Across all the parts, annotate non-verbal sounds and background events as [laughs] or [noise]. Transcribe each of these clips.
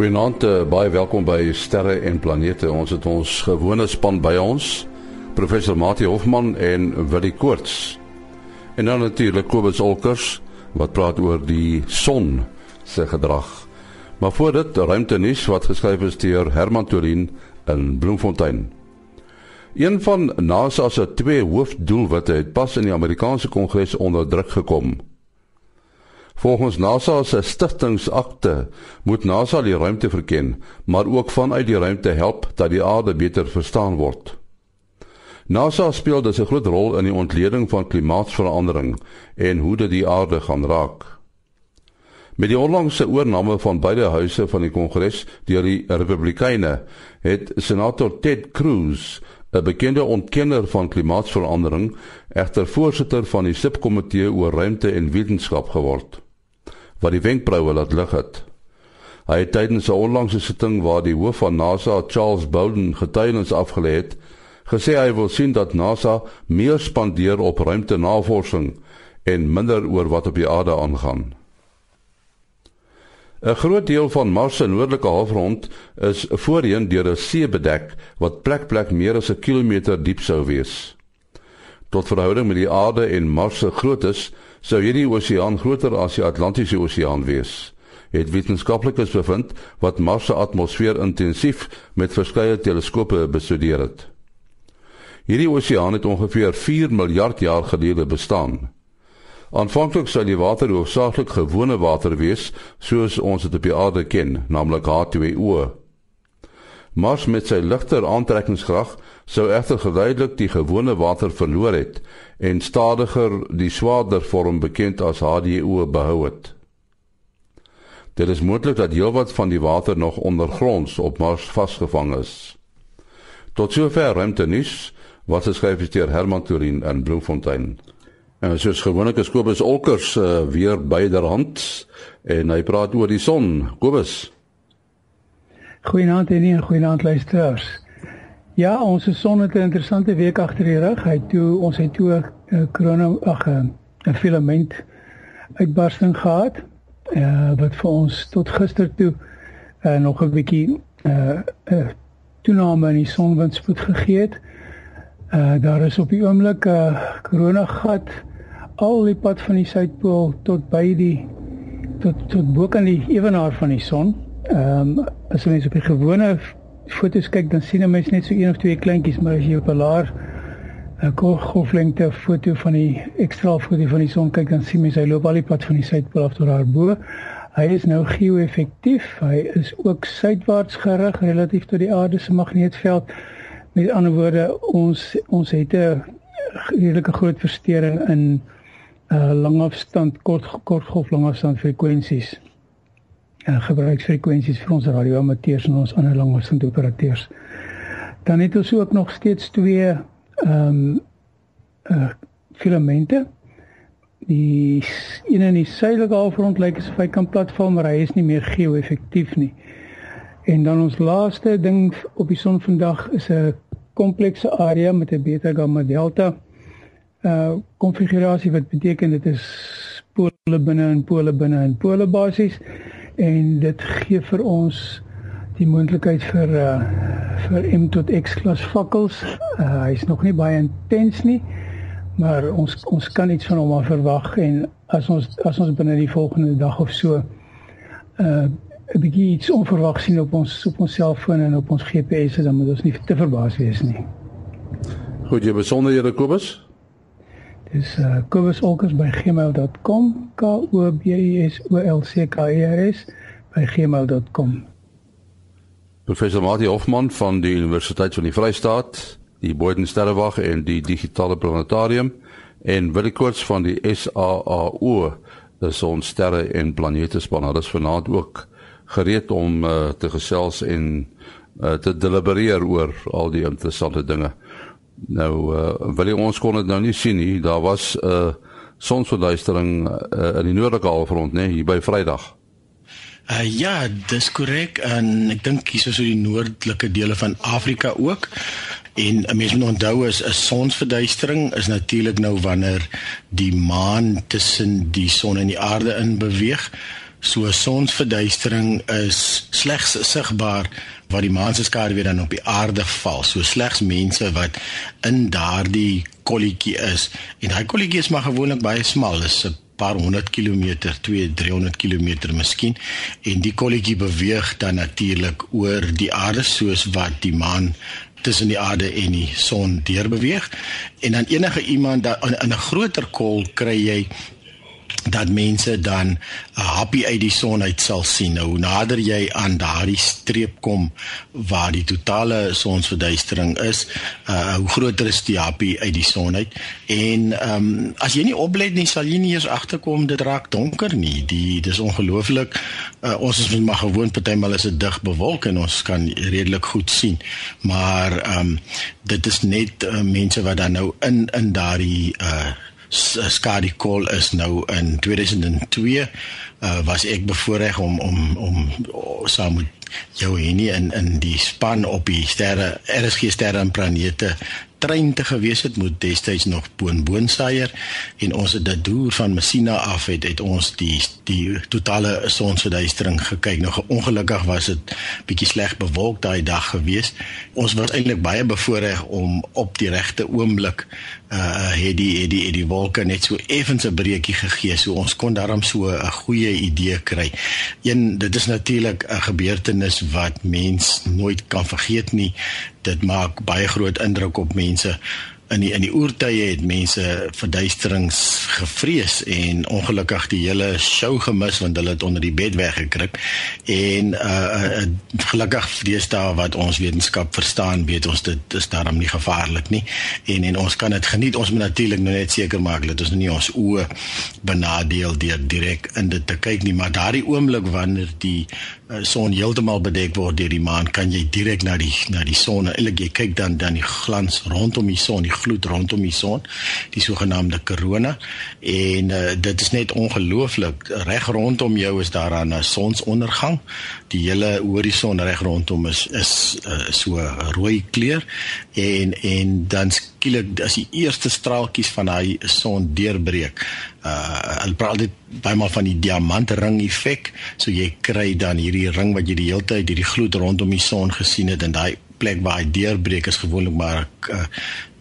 Goeienaand, uh, baie welkom by Sterre en Planete. Ons het ons gewone span by ons, professor Mati Hofman en Willie Koorts. En dan natuurlik Kobus Olkers wat praat oor die son se gedrag. Maar voor dit, ruimte nuus wat geskryf is deur Herman Torin in Bloemfontein. Een van NASA se twee hoofdoelwitte het pas in die Amerikaanse Kongres onder druk gekom. Volgens NASA se stigtingsakte moet NASA die ruimte verken, maar ook vanuit die ruimte help dat die aarde beter verstaan word. NASA speel dus 'n groot rol in die ontleding van klimaatsverandering en hoe dit die aarde gaan raak. Met die onlangse oorneem van beide huise van die Kongres deur die Republikeine, het Senator Ted Cruz, 'n bekende ontkenner van klimaatsverandering, egter voorsitter van die subkomitee oor ruimte en wetenskap geword wat die wenkbroue laat lig het. Hy het tydens 'n onlangse sitting waar die hoof van NASA, Charles Bolden, getuienis afgelê het, gesê hy wil sien dat NASA meer spandeer op ruimtenavorsing en minder oor wat op die aarde aangaan. 'n Groot deel van Mars se noordelike halfrond is voorheen deur 'n see bedek wat plek plek meer as 'n kilometer diep sou wees. Tot verhouding met die aarde en Mars se groottes sou hierdie oseaan groter as die Atlantiese Oseaan wees. Het wetenskaplikes bevind wat Mars se atmosfeer intensief met verskeie teleskope bestudeer het. Hierdie oseaan het ongeveer 4 miljard jaar gelede bestaan. Aanvanklik sou die water hoofsaaklik gewone water wees, soos ons dit op die aarde ken, naamlik H2O. Mars met sy ligter aantrekkingskrag sou egter geduidelik die gewone water verloor het en stadiger die swaarder vorm bekend as H2O behou het. Dit is moontlik dat heelwat van die water nog ondergronds op Mars vasgevang is. Tot sover ruimte nuus wat geskryf is deur Herman Turin in Bloemfontein. En soos gewoonlik is Kobus Olkers uh, weer byderhand en hy praat oor die son. Kobus Goeienaand en goeienaand luisteraars. Ja, ons son het 'n interessante week agter die rug. Hy toe ons het toe 'n korona ag 'n filament uitbarsting gehad. Eh uh, wat vir ons tot gister toe uh, nog 'n bietjie uh, uh, toename in die sonwindspoed gegee het. Uh, daar is op die oomblik 'n uh, korona gat al die pad van die suidpool tot by die tot tot bo kan die ewenaar van die son. Ehm um, as mens op die gewone foto's kyk dan sien 'n mens net so een of twee kleintjies, maar as jy op 'n laer 'n golflengte foto van die ekstra foto van die son kyk dan sien mens hy loop al die pad van die suidpool af tot daar bo. Hy is nou geo-effektief. Hy is ook suidwaarts gerig relatief tot die aarde se magneetveld. Met ander woorde, ons ons het 'n redelike groot verstoring in 'n uh, langafstand kort kort golf langafstand frekwensies en uh, gebruiksfrekwensies vir ons radioamateurs en ons ander langafstand operateurs. Dan het ons ook nog steeds twee ehm um, uh filamente. Die een in die suidelike halfrond lyk asof hy kan platval, maar hy is nie meer geo-effektief nie. En dan ons laaste ding op die son vandag is 'n komplekse area met 'n beta gamma delta uh konfigurasie wat beteken dit is pole binne en pole binne en pole basies en dit gee vir ons die moontlikheid vir uh vir M tot X klas vakkels. Uh, hy is nog nie baie intens nie, maar ons ons kan iets van hom verwag en as ons as ons binne die volgende dag of so uh 'n bietjie iets onverwags sien op ons op ons selfoon en op ons GPS, dan moet ons nie te verbaas wees nie. Goed, jy besonder jy Kobus? Dis uh, kobusolkers@gmail.com k o b u s o l c k e r s by gmail.com. Professor Mati Hofman van die Universiteit van die Vrystaat, die Boden Sterrewag en die Digitale Planetarium en Willie Koorts van die SAAO, dis ons sterre en planete span. Hulle is vanaand ook gereed om uh, te gesels en uh, te delibereer oor al die interessante dinge. Nou uh, wil jy ons kon dit nou nie sien nie. Daar was 'n uh, sonsverduistering uh, in die noordelike halfrond, né, hier by Vrydag. Uh, ja, dis korrek en ek dink hier is so die noordelike dele van Afrika ook. En 'n mens moet onthou is 'n sonsverduistering is natuurlik nou wanneer die maan tussen die son en die aarde in beweeg. So sonsverduistering is slegs sigbaar waar die maan se skare weer dan op die aarde val. So slegs mense wat in daardie kolletjie is en daai kolletjie is maar gewoonlik baie smal. Is 'n paar honderd kilometer, 2 300 km miskien en die kolletjie beweeg dan natuurlik oor die aarde soos wat die maan tussen die aarde en die son deurbeweeg en dan enige iemand in 'n groter kol kry jy dat mense dan 'n happy uit die son uit sal sien. Nou nader jy aan daardie streep kom waar die totale sonsverduistering is, uh hoe groter is die happy uit die son uit. En ehm um, as jy nie oplet nie, sal jy nie eens agterkom dit raak donker nie. Die dis ongelooflik. Uh, ons is maar gewoon partymal is dit dig bewolk en ons kan redelik goed sien. Maar ehm um, dit is net uh, mense wat dan nou in in daardie uh Skadi Call is nou in 2002 uh, was ek bevoorreg om om om saam met jou hier in in die span op die sterre RSG sterre en planete trein te gewees het moet destyds nog Boon Boonsaier en ons het dit deur van Messina af het het ons die die totale sonsverduistering gekyk. Nou ongelukkig was dit bietjie sleg bewolk daai dag gewees. Ons was eintlik baie bevoorreg om op die regte oomblik uh het die het die, het die wolke net so effens 'n breekie gegee so ons kon daarom so 'n goeie idee kry. Een dit is natuurlik 'n gebeurtenis wat mens nooit kan vergeet nie dit maak baie groot indruk op mense. In die in die oertye het mense verduisterings gevrees en ongelukkig die hele show gemis want hulle het onder die bed weggekruip en uh, uh gelukkig deesdae wat ons wetenskap verstaan weet ons dit is daarom nie gevaarlik nie. En en ons kan dit geniet. Ons moet natuurlik nou net seker maak dat ons nie ons oë benadeel deur direk in dit te kyk nie. Maar daardie oomblik wanneer die uh, son heeltemal bedek word deur die maan kan jy direk na die na die son eintlik jy kyk dan dan die glans rondom die son die gloed rondom die son, die sogenaamde korona en uh, dit is net ongelooflik. Reg rondom jou is daar 'n sonsondergang. Die hele horison reg rondom is is uh, so rooi kleur en en dan skielik as die eerste straaltjies van daai son deurbreek. Uh hulle praat dit bymal van die diamantring effek. So jy kry dan hierdie ring wat jy die hele tyd hierdie gloed rondom die son gesien het en daai plek waar hy deurbreek is gewoonlik maar 'n uh,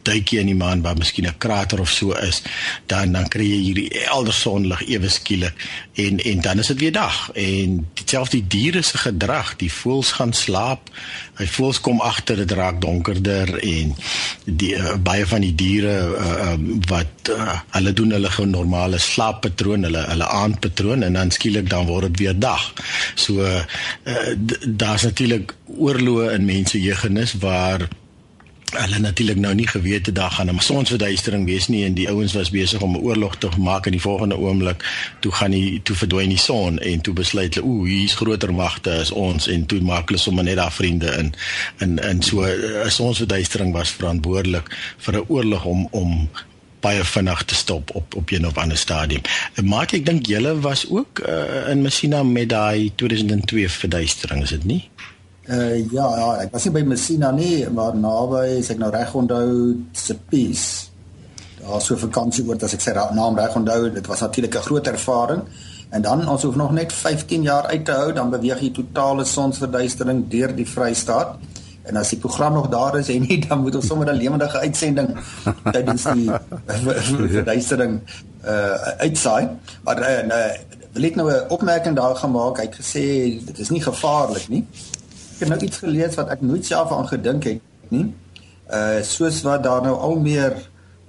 duikie in die maan waar miskien 'n krater of so is, dan dan kry jy hierdie helder sonlig ewe skielik en en dan is dit weer dag en dieselfde diere se gedrag, die voëls gaan slaap, hy voëls kom agter dit raak donkerder en die uh, baie van die diere uh, um, wat uh, hulle doen hulle normale slaappatroon, hulle hulle aandpatroon en dan skielik dan word dit weer dag. So uh, daar's natuurlik oorloë in mense jeugennis waar hulle natuurlik nou nie geweet het daar gaan 'n sonsverduistering wees nie en die ouens was besig om 'n oorlog te maak in die volgende oomblik toe gaan die toe verdwyn die son en toe besluit hulle ooh hier's groter magte as ons en toe maak hulle sommer net daar vriende in in in so 'n sonsverduistering was verantwoordelik vir 'n oorlog om om baie vinnig te stop op op een of ander stadium. En maak ek dink julle was ook uh, in Messina met daai 2002 verduistering is dit nie? Uh ja, ja, ek was nie by Messina nie, maar naby, as ek nou reg onthou, se Peace. Daar so vakansieoord as ek sy naam reg onthou, dit was natuurlik 'n groot ervaring. En dan ons hoef nog net 15 jaar uit te hou, dan beweeg jy totale sonsverduistering deur die Vrystaat. En as die program nog daar is en nie, [laughs] dan moet ons sommer 'n lewendige uitsending [laughs] tydens die verduistering uh uitsaai. Maar uh, wil ek nou 'n opmerking daar gemaak. Hy het gesê dit is nie gevaarlik nie ek het nou iets gelees wat ek nooit self aan gedink het nie. Uh soos wat daar nou al meer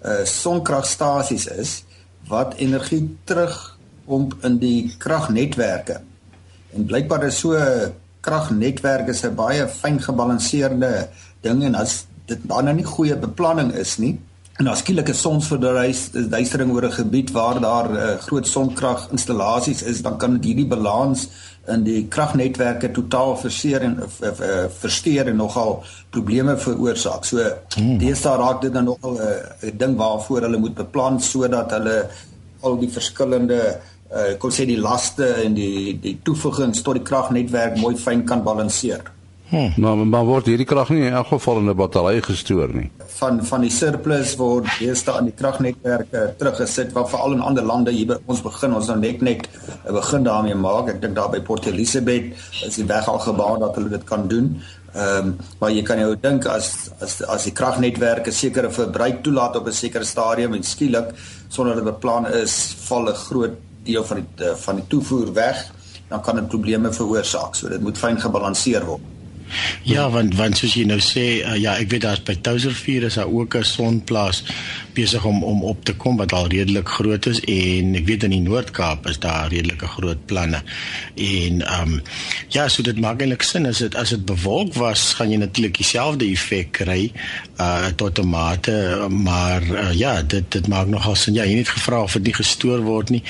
uh sonkragstasies is wat energie terug pomp in die kragnetwerke. En blykbaar is so kragnetwerke se baie fyn gebalanseerde ding en as dit dan nou nie goeie beplanning is nie en as skielike sonsverduistering oor 'n gebied waar daar uh, groot sonkraginstallasies is, dan kan dit hierdie balans in die kragnetwerke totaal verseer en versteur en nogal probleme veroorsaak. So hmm. deesdae raak dit dan nogal 'n ding waarvoor hulle moet beplan sodat hulle al die verskillende uh, kon sê die laste en die die toevoegings tot die kragnetwerk mooi fyn kan balanseer. Hmm. Maar maar word hierdie krag nie in elk geval in 'n battery gestoor nie. Van van die surplus word deesdae in die kragnetwerke teruggesit wat veral in ander lande hier by ons begin ons nou net net begin daarmee maak. Ek dink daar by Port Elizabeth is die weg al gebaan dat hulle dit kan doen. Ehm um, maar jy kan jou dink as as as die kragnetwerke sekere verbruik toelaat op 'n sekere stadium en skielik sonder dat dit beplan is, val 'n groot deel van die van die toevoer weg, dan kan dit probleme veroorsaak. So dit moet fyn gebalanseer word. Ja, want want soos jy nou sê, uh, ja, ek weet daar's by Touservuur is daar ook 'n sonplaas besig om om op te kom wat al redelik groot is en ek weet in die Noord-Kaap is daar redelike groot planne. En ehm um, ja, so dit maak eintlik sin as dit as dit bewolk was, gaan jy natuurlik dieselfde effek kry uh tot 'n mate, maar uh, ja, dit dit maak nogal sin. Ja, jy het gevra of dit nie gestoor word nie.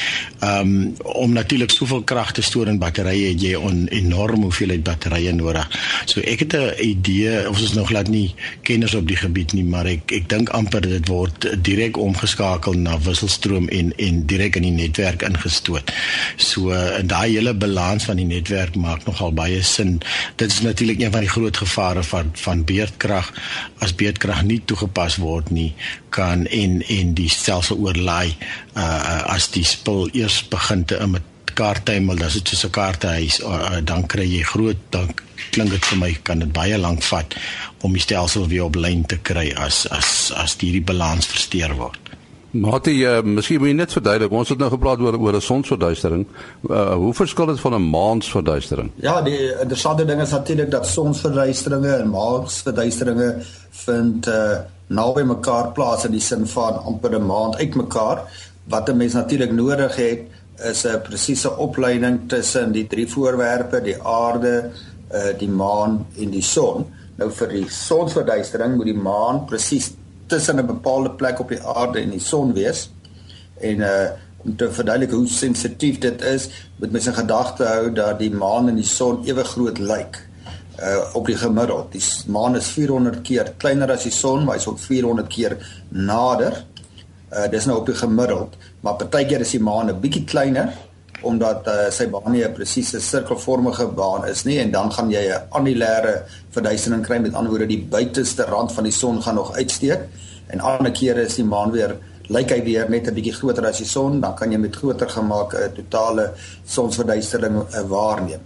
Um, om natuurlik soveel krag te stoor in batterye, jy 'n enorm hoeveelheid batterye nodig. So ek het 'n idee, ons is nog glad nie kenners op die gebied nie, maar ek ek dink amper dit word direk omgeskakel na wisselstroom en en direk in die netwerk ingestoot. So in daai hele balans van die netwerk maak nogal baie sin. Dit is natuurlik een van die groot gevare van van beerdkrag as beerdkrag nie toegepas word nie kan en en die stelsel oorlaai uh as die spul eers begin te imit kaarttuimel, dis dit soos 'n kaarthuis, uh, uh, dan kry jy groot dan klink dit vir my kan dit baie lank vat om die stelsel weer op lyn te kry as as as hierdie balans versteur word. Jy, uh, miskien moet jy net verduidelik, ons het nou gepraat oor oor 'n sonsverduistering. Uh, hoe verskil dit van 'n maansverduistering? Ja, die interessante ding is natuurlik dat sonsverduisteringe en maansverduisteringe vind uh, naby mekaar plaas in die sin van amper 'n maand uitmekaar wat 'n mens natuurlik nodig het is 'n presiese opleiding tussen die drie voorwerpe, die aarde, uh die maan en die son. Nou vir die sonsverduistering moet die maan presies tussen 'n bepaalde plek op die aarde en die son wees. En uh om te verduidelik hoe sensitief dit is, moet mens in gedagte hou dat die maan en die son ewe groot lyk. Uh op die gemiddeld. Die maan is 400 keer kleiner as die son, maar hy's ook 400 keer nader. Uh dis nou op die gemiddeld, maar partykeer is die maan 'n bietjie kleiner omdat uh, sy baan nie 'n presiese sirkelvormige baan is nie en dan gaan jy 'n annulêre verduistering kry met ander woorde die buiteste rand van die son gaan nog uitsteek en ander kere is die maan weer lyk hy weer net 'n bietjie groter as die son dan kan jy met groter gemaak 'n totale sonsverduistering uh, waarneem.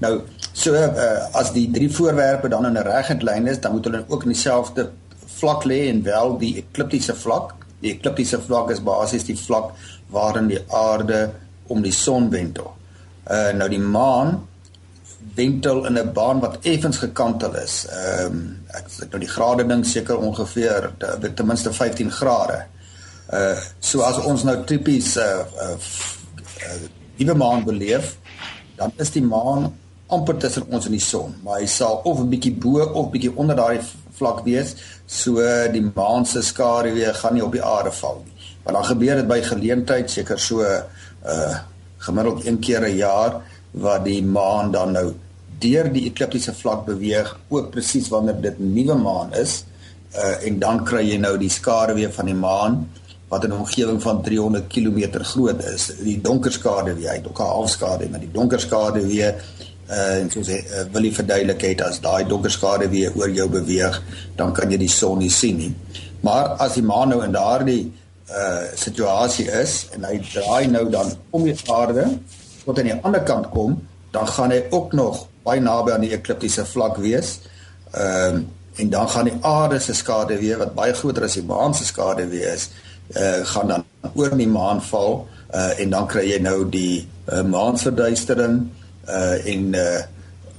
Nou so uh, as die drie voorwerpe dan in 'n reguit lyn is, dan moet hulle ook in dieselfde vlak lê en wel die ekliptiese vlak. Die ekliptiese vlak is basies die vlak waarin die aarde om die son wentel. Uh nou die maan wentel in 'n baan wat effens gekantel is. Ehm um, ek ek nou die grade ding seker ongeveer ten minste 15 grade. Uh so as ons nou tipies uh uh, uh die maan beleef, dan is die maan amper tussen ons en die son, maar hy sal of 'n bietjie bo of bietjie onder daardie vlak wees, so die maan se skaduwee gaan nie op die aarde val nie. Maar dan gebeur dit by geleentheid seker so uh gemiddeld een keer 'n jaar wat die maan dan nou deur die ekliptiese vlak beweeg ook presies wanneer dit nuwe maan is. Uh en dan kry jy nou die skaduwee van die maan wat in 'n omgewing van 300 km groot is. Die donker skaduwee hy het ook 'n halfskaduwee maar die donker skaduwee uh en soos hy uh, wil verduidelik het as daai donker skaduwee oor jou beweeg dan kan jy die son nie sien nie. Maar as die maan nou in daardie uh situasie is en hy draai nou dan om die aarde tot aan die ander kant kom, dan gaan hy ook nog baie naby aan die ekliptiese vlak wees. Ehm uh, en dan gaan die aarde se skade weer wat baie groter as die maan se skade wees, uh gaan dan oor die maan val uh en dan kry jy nou die uh, maansverduistering uh en uh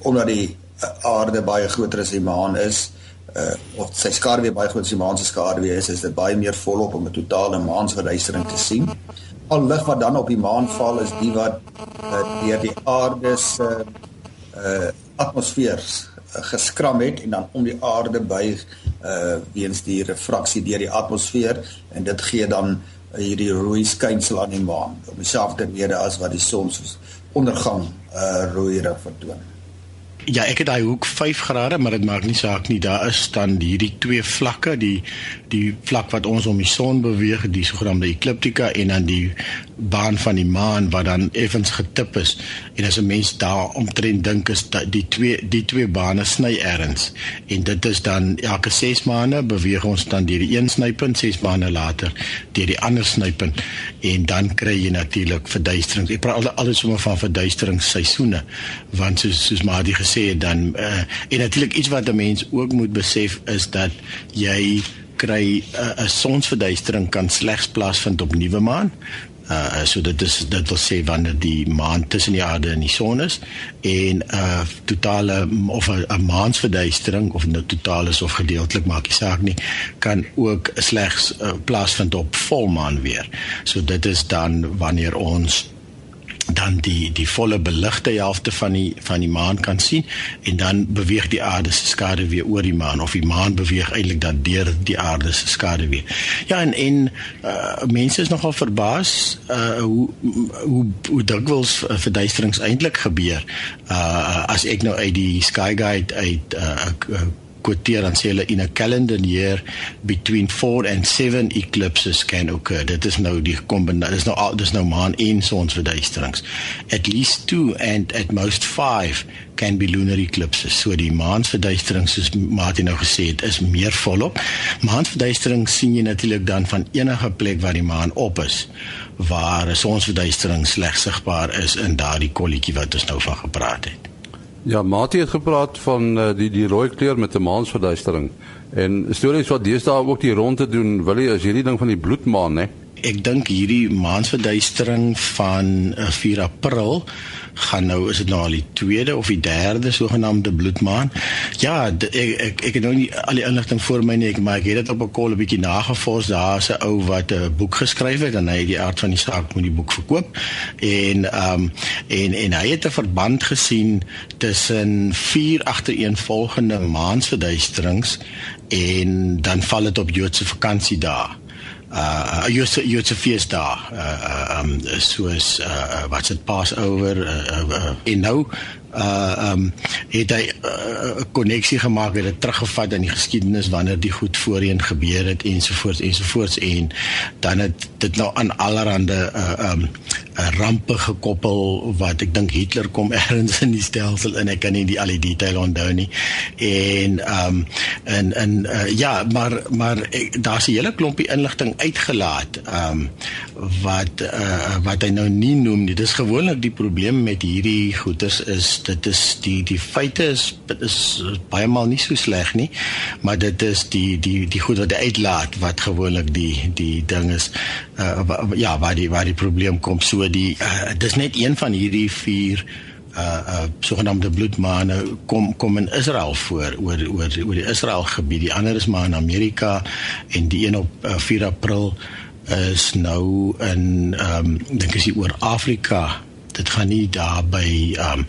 omdat die aarde baie groter as die maan is, uh of sy skaduwee baie groot as die maan se skaduwee is, is dit baie meer volop om 'n totale maansverduistering te sien. Al lig wat dan op die maan val is die wat uh, deur die aarde se uh uh, geskram het en dan om die aarde buig uh weens die refraksie deur die atmosfeer en dit gee dan uh, hierdie rooi skynsel aan die maan op dieselfde rede as wat die son se ondergang uh rooi vertoon. Ja, ek het daai hoek 5 grade, maar dit maak nie saak nie. Daar is dan hierdie twee vlakke, die die vlak wat ons om die son beweeg, die sogenaamde ekliptika en dan die baan van die maan wat dan effens getip is. En as 'n mens daar omtrent dink is dat die twee die twee bane sny ergens. En dit is dan elke 6 maande beweeg ons dan deur die een snypunt 6 maande later deur die ander snypunt. En dan kry jy natuurlik verduisterings. Ek praat al alles sommer van verduisteringsseisoene. Want soos soos Madi gesê het dan uh, en natuurlik iets wat 'n mens ook moet besef is dat jy kry eh, 'n uh, sonsverduistering kan slegs plaasvind op nuwe maan. Uh so dit is dit wil sê wanneer die maan tussen die aarde en die son is en 'n uh, totale of 'n maansverduistering of nou totaal is of gedeeltelik maak nie saak nie kan ook slegs uh, plaasvind op volmaan weer. So dit is dan wanneer ons dan die die volle beligte helfte van die van die maan kan sien en dan beweeg die aarde se skade weer oor die maan of die maan beweeg eintlik dan deur die aarde se skade weer. Ja en en uh, mense is nogal verbaas uh, hoe hoe hoe dikwels verduisterings eintlik gebeur. Uh, as ek nou uit die sky guide uit uh, uh, quoteer dan sê hulle in a calendar year between 4 and 7 eclipses can occur. Dit is nou die kombinasie. Dis nou dis nou maan en sonsverduisterings. At least 2 and at most 5 can be lunar eclipses. So die maansverduisterings soos Martin nou gesê het, is meer volop. Maansverduistering sien jy natuurlik dan van enige plek waar die maan op is waar sonsverduistering slegs sigbaar is in daardie kolletjie wat ons nou van gepraat het. Ja, Mati het gepraat van uh, die die rooi kleur met 'n maansverduistering. En stories wat deesdae ook die ronde doen, wil jy as hierdie ding van die bloedmaan, hè? Ek dink hierdie maansverduistering van uh, eh, 4 April gaan nou is dit nou al die tweede of die derde sogenaamde bloedmaan. Ja, ek ek ek het nou nie al die inligting voor my nie, maar ek het dit op 'n kol 'n bietjie nagevors. Daar's 'n ou wat 'n boek geskryf het en hy het die aard van die saak met die boek verkoop. En ehm um, en en hy het 'n verband gesien tussen vier agtereenvolgende maansverduisterings en dan val dit op Joodse vakansiedae uh jy sê jy sê fees daar uh um soos uh wat's dit Passover uh, uh, uh en nou uh um het hy 'n uh, koneksie gemaak het dit teruggevat in die geskiedenis wanneer die goed voorheen gebeur het ensovoorts ensovoorts en dan het dit nou aan allerhande uh um 'n rampe gekoppel wat ek dink Hitler kom [laughs] ergens in die stelsel en ek kan nie die al die detail onthou nie. En um en en uh, ja maar maar daar's 'n hele klompie inligting uitgelaat um wat uh, wat hy nou nie noem nie. Dis gewoonlik die probleem met hierdie goeters is dit is die die feite is dit is baie maal nie so sleg nie maar dit is die die die goed wat uitlaat wat gewoonlik die die ding is uh, ja waar die waar die probleem kom. So die uh, dis net een van hierdie vier uh uh sogenaamde bloedmaane kom kom in Israel voor oor oor oor die Israel gebied. Die ander is maar in Amerika en die een op uh, 4 April is nou in ehm um, dink ek is oor Afrika dit gaan nie daar by um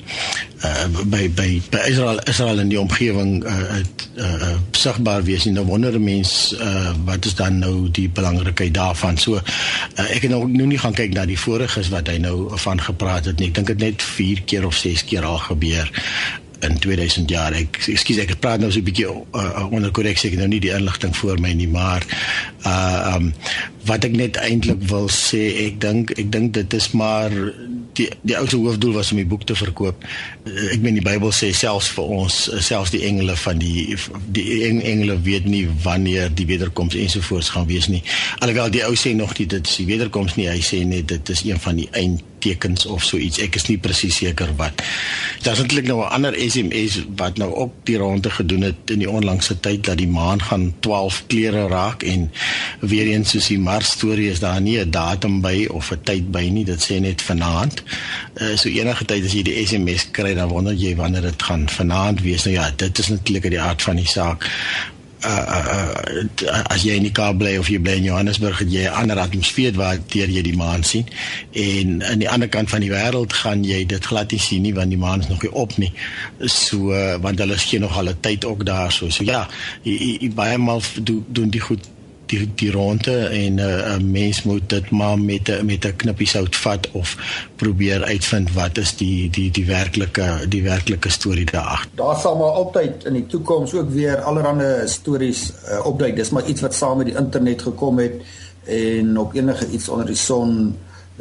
uh, by by by Israel Israel in die omgewing uh, uh, uh, sigbaar wees nie. Nou wonder mense uh, wat is dan nou die belangrikheid daarvan? So uh, ek het nou nou nie gaan kyk na die voriges wat hy nou van gepraat het nie. Ek dink dit net 4 keer of 6 keer al gebeur in 2000 jaar. Ek ekskuus ek praat nou so 'n bietjie uh, onder korreksie. Ek nou nie die inligting voor my nie, maar uh um wat ek net eintlik wil sê, ek dink ek dink dit is maar die die ou se hoofdoel was om die boek te verkoop. Ek meen die Bybel sê selfs vir ons, selfs die engele van die die engele weet nie wanneer die wederkoms ensovoorts gaan wees nie. Alhoewel die ou sê nog dit is die wederkoms nie, hy sê net dit is een van die eind tekens of so iets. Ek is nie presies seker wat. Daar's eintlik nou 'n ander SMS wat nou ook die ronde gedoen het in die onlangse tyd dat die maan gaan 12 kleure raak en weer eens soos die Mars storie is daar nie 'n datum by of 'n tyd by nie. Dit sê net vanaand. Uh, so enige tyd as jy die SMS kry dan wonder jy wanneer dit gaan vanaand wees. Nou ja, dit is natuurlik die aard van die saak uh, uh, as jy in die Kaap bly of jy bly in Johannesburg het jy 'n ander atmosfeer waar deur jy die maan sien. En aan die ander kant van die wêreld gaan jy dit glad nie sien nie want die maan is nog nie op nie. So uh, want hulle is geen nog 'n tyd ook daar so ja jy, jy, baie maal doen do, die goed die die ronde en 'n uh, mens moet dit maar met 'n met 'n knippie sout vat of probeer uitvind wat is die die die werklike die werklike storie daar. Daar sal maar altyd in die toekoms ook weer allerlei stories uh, opduik. Dis maar iets wat saam met die internet gekom het en op enige iets onder die son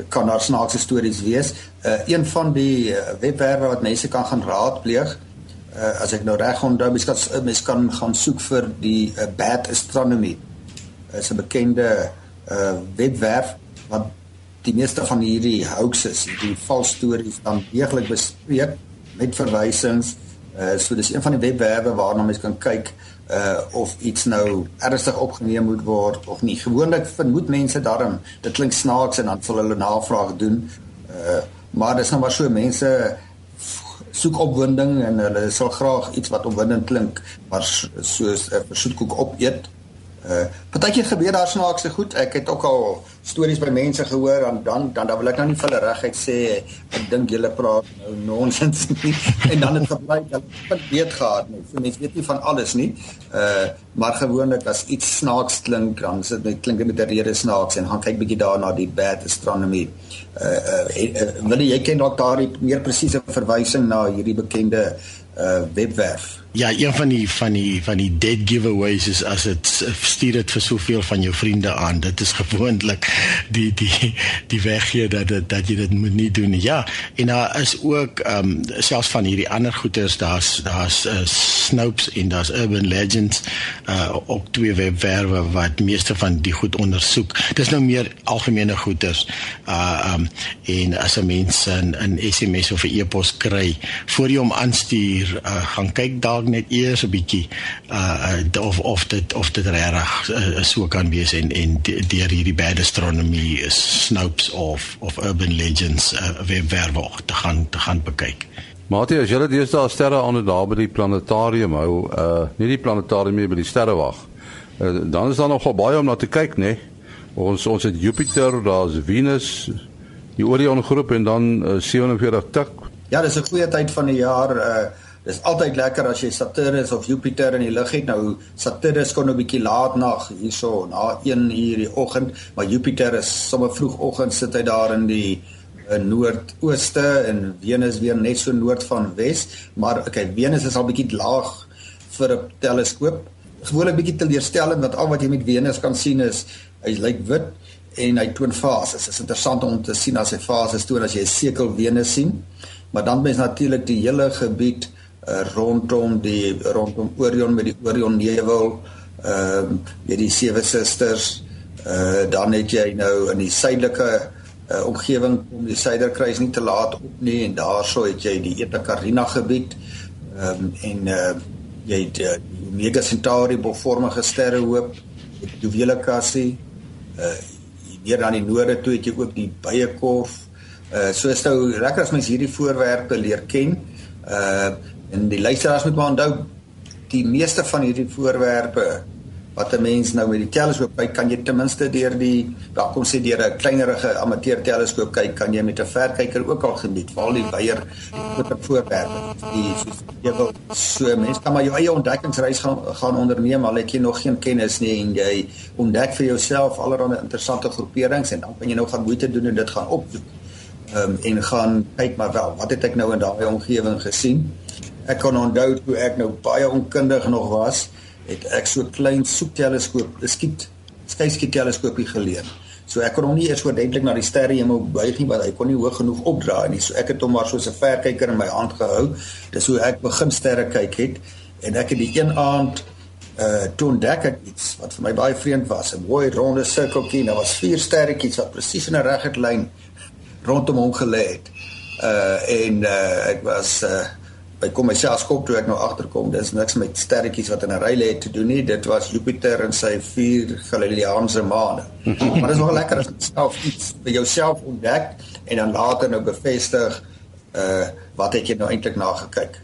kan daar snaakse stories wees. Uh een van die webwerwe wat mense kan gaan raadpleeg uh as ek nou reg onthou, mens kan mens kan gaan soek vir die uh, Bad Astronomy. Is 'n bekende uh webwerf wat die meeste van hierdie hoaxes, hierdie valse stories dan deeglik bespreek met verwysings. Uh so dis een van die webwerwe waarna mens kan kyk uh of iets nou ernstig opgeneem moet word of nie. Gewoonlik vermoed mense daarom dit klink snaaks en dan sal hulle navraag doen. Uh maar dis nou maar so mense soek opwinding en hulle sal graag iets wat opwindend klink maar soos 'n uh, versoetkoek opeet. Uh partykeer gebeur daar snaakse goed. Ek het ook al stories by mense gehoor en dan dan dan wil ek nou nie vir hulle reguit sê ek dink julle praat nou nonsens [laughs] nie en dan het gebleik dat ek weet gehad nie. So mense weet nie van alles nie. Uh maar gewoonlik as iets snaaks klink, dan sit dit klink met 'n rede snaaks en gaan kyk bietjie daarna die bad astronomy. Uh uh, uh wil jy ken dalk daar meer presiese verwysing na hierdie bekende uh webwerf? Ja, een van die van die van die dead giveaways is as dit stuur dit vir soveel van jou vriende aan. Dit is gewoonlik die die die weggee dat dit dat jy dit moet nie doen nie. Ja, en daar is ook ehm um, selfs van hierdie ander goeters, daar's daar's uh, Snopes en daar's Urban Legends uh ook twee webwerwe wat meeste van die goed ondersoek. Dis nou meer algemene goeters. Uh ehm um, en as 'n mens 'n 'n SMS of 'n e-pos kry, voor jy hom aanstuur, uh, gaan kyk daar dalk net eers 'n bietjie uh, of of dit of dit regtig uh, so kan wees en en deur hierdie bad astronomy snopes of of urban legends uh, webwerwe te gaan te gaan bekyk. Matie, as jy dit deesdae sterre aan daar by die planetarium hou, uh nie die planetarium nie, by die sterrewag. Uh, dan is daar nog baie om na te kyk, né? Ons ons het Jupiter, daar's Venus, die Orion groep en dan uh, 47 tik. Ja, dis 'n goeie tyd van die jaar uh Dis altyd lekker as jy Saturnus of Jupiter in die lug het. Nou Saturnus kon 'n bietjie laat nag hierso na 1 uur die oggend, maar Jupiter is sommer vroegoggend sit hy daar in die in eh, noordooste en Venus weer net so noord van wes, maar okay, Venus is al bietjie laag vir 'n teleskoop. Gewoonlik bietjie teleurstellend want al wat jy met Venus kan sien is hy lyk wit en hy toon fases. Dit is interessant om te sien as hy fases toon as jy 'n sekel Venus sien. Maar dan mens natuurlik die hele gebied uh, rondom die rondom Orion met die Orion nevel ehm uh, met die sewe susters uh, dan het jy nou in die suidelike uh, omgewing om die suiderkruis nie te laat op nie en daarso het jy die Eta Carina gebied ehm um, en uh, jy het uh, die Omega Centauri bolvormige sterrehoop Juwele Cassie uh, hier aan die noorde toe het jy ook die Byekorf uh, so is nou lekker as mens hierdie voorwerpe leer ken uh En die luisteraars moet maar onthou die meeste van hierdie voorwerpe wat 'n mens nou met die teleskoop kyk, kan jy ten minste deur die daar kom sê deur 'n kleinerige amateur teleskoop kyk, kan jy met 'n verkyker ook al geniet. Val die weier groter voorwerpe. Die soos jy wil so mens kan maar jou eie ontdekkingsreis gaan gaan onderneem al het jy nog geen kennis nie en jy ontdek vir jouself allerlei interessante groeperings en dan kan jy nou gaan moeite doen en dit gaan opsoek. Ehm um, en gaan kyk maar wel, wat het ek nou in daai omgewing gesien? Ek kan onthou toe ek nou baie onkundig nog was, het ek so klein soekteleskoop, 'n skiet skeiskiet teleskoopie geleer. So ek kon hom nie eers oordentlik na die sterre hemel buig nie, want hy kon nie hoog genoeg opdraai nie. So ek het hom maar so 'n verkyker in my hand gehou. Dis hoe ek begin sterre kyk het en ek het die een aand uh toe ontdek ek iets wat vir my baie vreemd was, 'n mooi ronde sirkeltjie. Daar was vier sterretjies wat presies in 'n reguit lyn rondom hom gelê het. Uh en uh ek was uh by kom myself skop toe ek nou agterkom. Dis niks met sterretjies wat in 'n ry lê te doen nie. Dit was Jupiter en sy vier Galileanse maane. [laughs] Maar dit is nog lekker as jy self iets vir jouself ontdek en dan later nou bevestig uh wat het jy nou eintlik na gekyk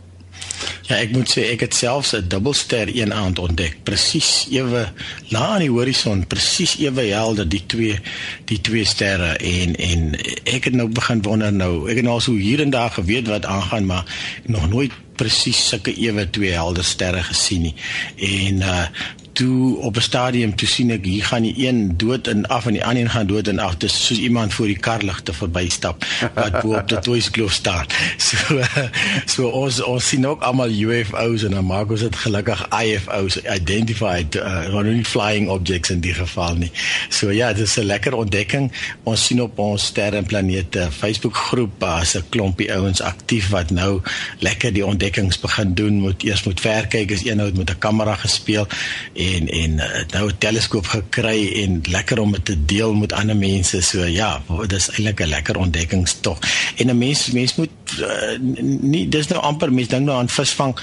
Ja, ek moet sê ek het selfs 'n dubbelster een aand ontdek, presies ewe na aan die horison, presies ewe helder die twee die twee sterre en en ek het nou begin wonder nou, ek het nou so hier en daar geweet wat aangaan, maar nog nooit presies sulke ewe twee helder sterre gesien nie. En uh toe op 'n stadium toe sien ek hier gaan die een dood en af en die ander een gaan dood en af. Dit is soos iemand voor die karligte verbystap wat bo op die toeskloof staan. [laughs] So so ons ons sien ook almal UFO's en dan maak ons dit gelukkig IFO's identified uh, not only flying objects in die geval nie. So ja, dit is 'n lekker ontdekking. Ons sien op ons sterre en planete Facebook groep as 'n klompie ouens aktief wat nou lekker die ontdekkings begin doen. Moet eers moet verkykers eenhoud met 'n kamera gespeel en en uh, nou 'n teleskoop gekry en lekker om dit te deel met ander mense. So ja, dit is eintlik 'n lekker ontdekkingstog. En 'n mens mens moet uh, nie dis nou amper mens dink nou aan visvang.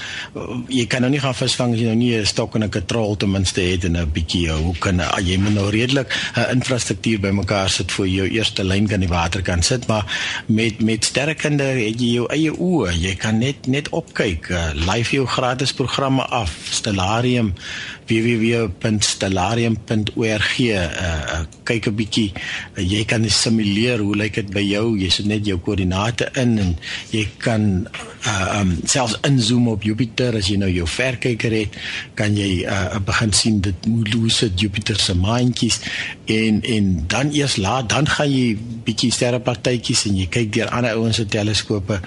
Jy kan nou nie gaan visvang as jy nou nie 'n stok en 'n katrol ten minste het en 'n bietjie hoe kan jy moet nou redelik 'n uh, infrastruktuur bymekaar sit vir jou eerste lyn kan die water kan sit, maar met met sterrekunde het jy jou eie oë. Jy kan net net opkyk. Uh, live jou gratis programme af. Stellarium www.stellarium.org uh, uh, kyk 'n bietjie uh, jy kan simuleer hoe lyk dit by jou jy sit net jou koördinate in en jy kan uh, um, selfs inzoom op Jupiter as jy nou jou verkyker het kan jy uh, begin sien dit sit Jupiter se maantjies en en dan eers laat dan gaan jy bietjie sterrepartytjies en jy kyk deur ander ouens se teleskope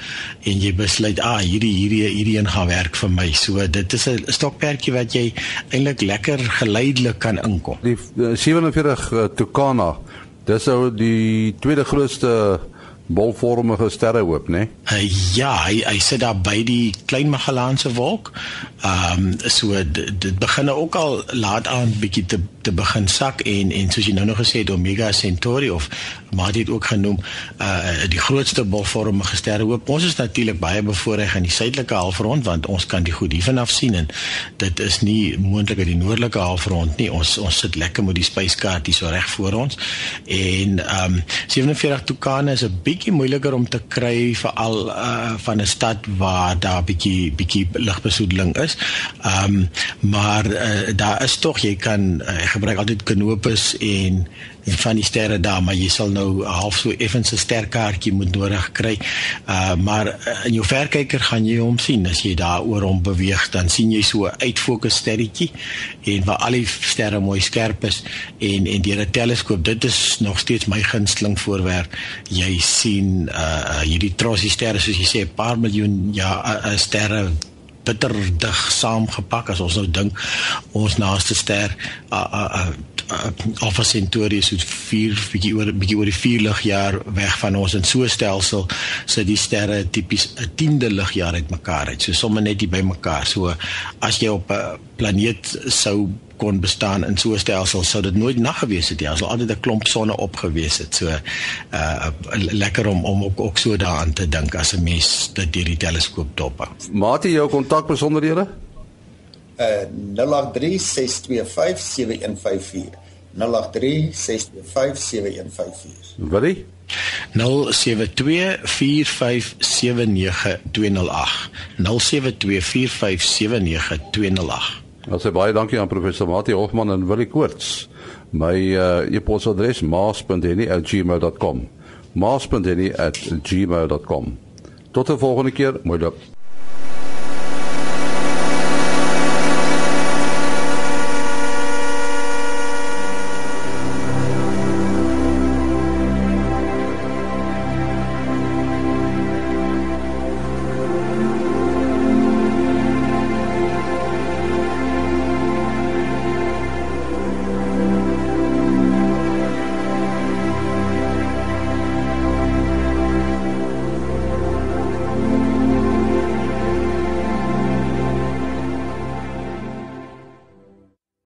en jy besluit ah hierdie hierdie hierdie een gaan werk vir my. So dit is 'n stokperdjie wat jy eintlik lekker geleidelik kan inkom. Die 47 uh, Tucana, dis ou die tweede grootste bolvormige sterrehoop, né? Nee? Uh, ja, hy hy sit daar by die Klein Magellaanse wolk. Ehm um, so dit begin ook al laat aan bietjie te te begin sak en en soos jy nou nog gesê het Omega Centauri of maar dit ook genoem uh die grootste bolvormige sterrehoop. Ons is natuurlik baie bevoordeel in die suidelike halfrond want ons kan die goed hiervan af sien en dit is nie moontlik uit die noordelike halfrond nie. Ons ons sit lekker met die spyskaart hier so reg voor ons. En ehm um, 47 Tucana is 'n bietjie moeiliker om te kry veral uh van 'n stad waar daar bietjie bietjie ligbesoedeling is. Ehm um, maar uh, daar is tog jy kan uh, gebruik altyd kanopus en en van die sterre daar maar jy sal nou half so effens 'n sterkaartjie moet nodig kry. Uh maar uh, in jou verkyker gaan jy hom sien as jy daar oor hom beweeg dan sien jy so 'n uitfokus sterretjie en waar al die sterre mooi skerp is en en deur 'n teleskoop dit is nog steeds my gunsteling voorwerp. Jy sien uh hierdie trossie sterre soos jy sê 'n paar miljoen ja uh, sterre bitter dig saamgepak as ons nou dink ons naaste ster uh, uh, uh, Alpha Centauri is so 4 bietjie oor bietjie oor die 4 ligjaar weg van ons. In so 'n stelsel sit die sterre tipies 'n 10de ligjaar uitmekaar uit. So sommer net die bymekaar so as jy op 'n planeet sou kon bestaan in so 'n stelsel sou dit nooit nag gewees het nie. Ons sou altyd 'n klomp sonne op gewees het. So uh lekker om om ook, ook so daaraan te dink as 'n mens dit deur die teleskoop dop. Mate jou kontak besonderhede? Uh 0836257154. 0836257154. Wat? 0724579208 0724579208 Ons sê baie dankie aan professor Mati Hofman en Willie Koorts. My uh, e-posadres maas.henny@gmail.com. maas.henny@gmail.com. Tot 'n volgende keer, mooi loop.